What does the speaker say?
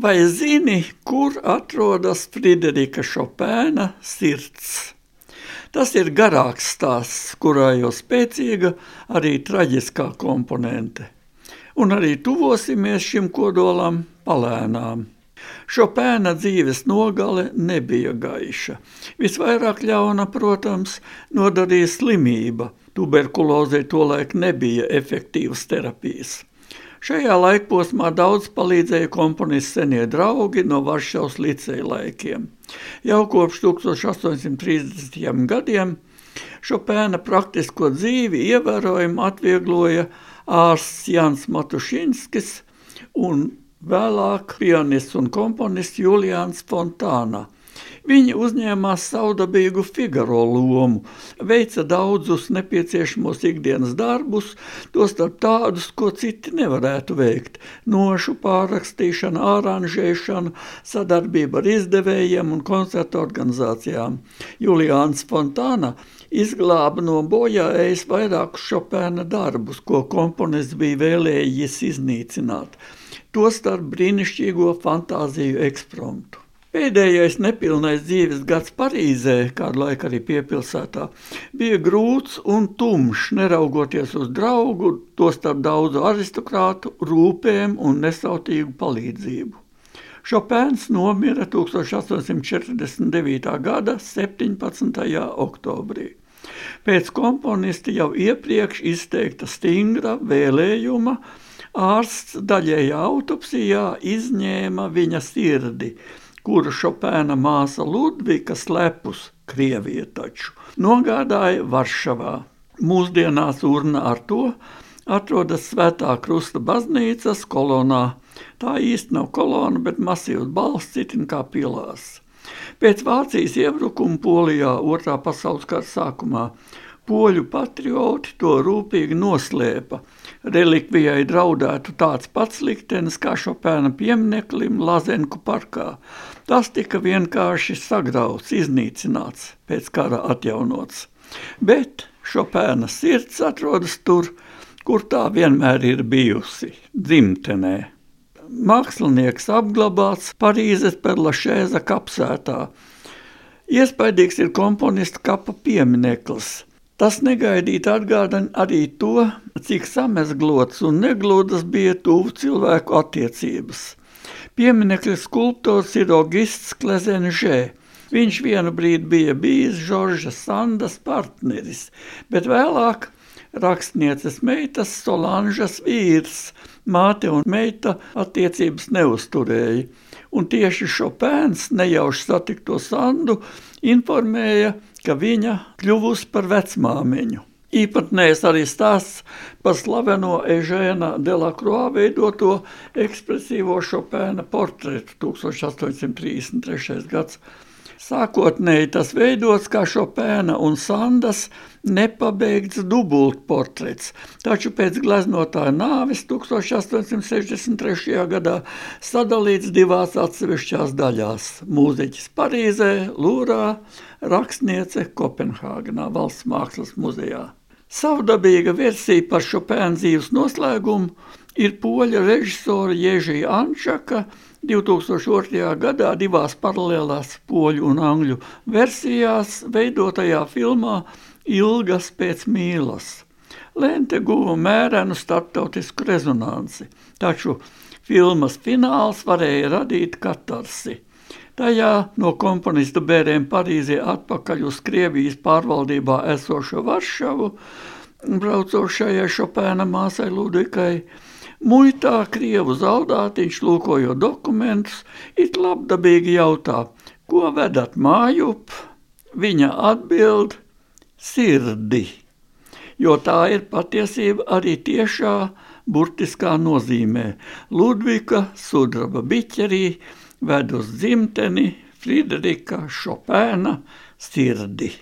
Vai zini, kur atrodas Friderika Šopēna sirds? Tas ir garāks stāsts, kurā jau spēcīga arī traģiskā komponente. Un arī tuvosimies šim kodolam palēnām. Šopēna dzīves nogale nebija gaiša. Visvairāk ļauna, protams, nodarīja slimība. Tuberkulozei tolaik nebija efektīvas terapijas. Šajā laikposmā daudz palīdzēja komponists senie draugi no Varšavas liceja laikiem. Jau kopš 1830. gadiem Šopēna praktisko dzīvi ievērojami atviegloja ārsts Jans Matušinskis un vēlāk pianists un komponists Julians Fontāna. Viņi uzņēmās saudabīgu Figaro lomu, veica daudzus nepieciešamos ikdienas darbus, tostarp tādus, ko citi nevarētu veikt - nošu pārrakstīšana, aranžēšana, sadarbība ar izdevējiem un koncertu organizācijām. Julians Fontāna izglāba no bojāējas vairākus Šopēna darbus, ko komponists bija vēlējies iznīcināt – tostarp brīnišķīgo fantāziju ekspromtu. Pēdējais nepilnais dzīves gads Parīzē, kādu laiku arī piepilsētā, bija grūts un tumšs, neraugoties uz draugu, tostarp daudzu aristokrātu, rūpēm un nesautīgu palīdzību. Šopēns nomira 1849. gada 17. oktobrī. Pēc komponisti jau iepriekš izteikta stingra vēlējuma, Ārsts daļējā autopsijā izņēma viņa sirdi, kuru Šopēna māsa Ludvika slepus, Krievija taču, nogādāja Varšavā. Mūsdienās urna ar to atrodas Svētā Krusta baznīcas kolonā. Tā īsti nav kolona, bet masīvs balsts citin kā pilās. Pēc Vācijas iebrukuma Polijā otrā pasaules kara sākumā poļu patrioti to rūpīgi noslēpa. Relikvijai draudētu tāds pats liktenis kā Šopēna piemineklim Lazenku parkā. Tas tika vienkārši sagrauts, iznīcināts, pēc kara atjaunots. Bet Šopēna sirds atrodas tur, kur tā vienmēr ir bijusi - dzimtenē. Mākslinieks apglabāts Parīzes Perlašēza kapsētā. Iespaidīgs ir komponista kapa piemineklis – Tas negaidīti atgādina arī to, cik samezglots un neglodas bija tuvu cilvēku attiecības. Pieminekļa skulptors ir Augusts Klezenžē. Viņš vienu brīdi bija bijis Žorža Sandas partneris, bet vēlāk rakstnieces meitas Solanžas vīrs. Māte un meita attiecības neusturēja, un tieši Šopēns nejauši satikto Sandu informēja, ka viņa kļuvusi par vecmāmiņu. Īpatnējs arī stāsts par slaveno Ežēna Delakroā veidoto ekspresīvo Šopēna portretu 1833. gads Sākotnēji tas veidots kā Šopēna un Sandas nepabeigts dubultportrets, taču pēc gleznotāja nāves 1863. gadā sadalīts divās atsevišķās daļās – mūziķis Parīzē, Lūrā, rakstniece Kopenhāgenā valsts mākslas muzejā. Savdabīga versija par Šopēna dzīves noslēgumu ir poļa režisora Ježija Ančaka – 2002. gadā divās paralēlās poļu un angļu versijās veidotajā filmā Ilgas pēc mīlas. Lente guva mērenu starptautisku rezonanci, taču filmas fināls varēja radīt katarsi. Tajā no komponistu bēriem Parīzē atpakaļ uz Krievijas pārvaldībā esošo Varšavu, braucošajai Šopēna māsai Ludikai, Muitā Krievu zaldātiņš, lūkojot dokumentus, it labdabīgi jautā, ko vedat mājup? Viņa atbild – sirdi, jo tā ir patiesība arī tiešā burtiskā nozīmē. Ludvika sudraba biķerī ved uz dzimteni Friderika Šopēna sirdi.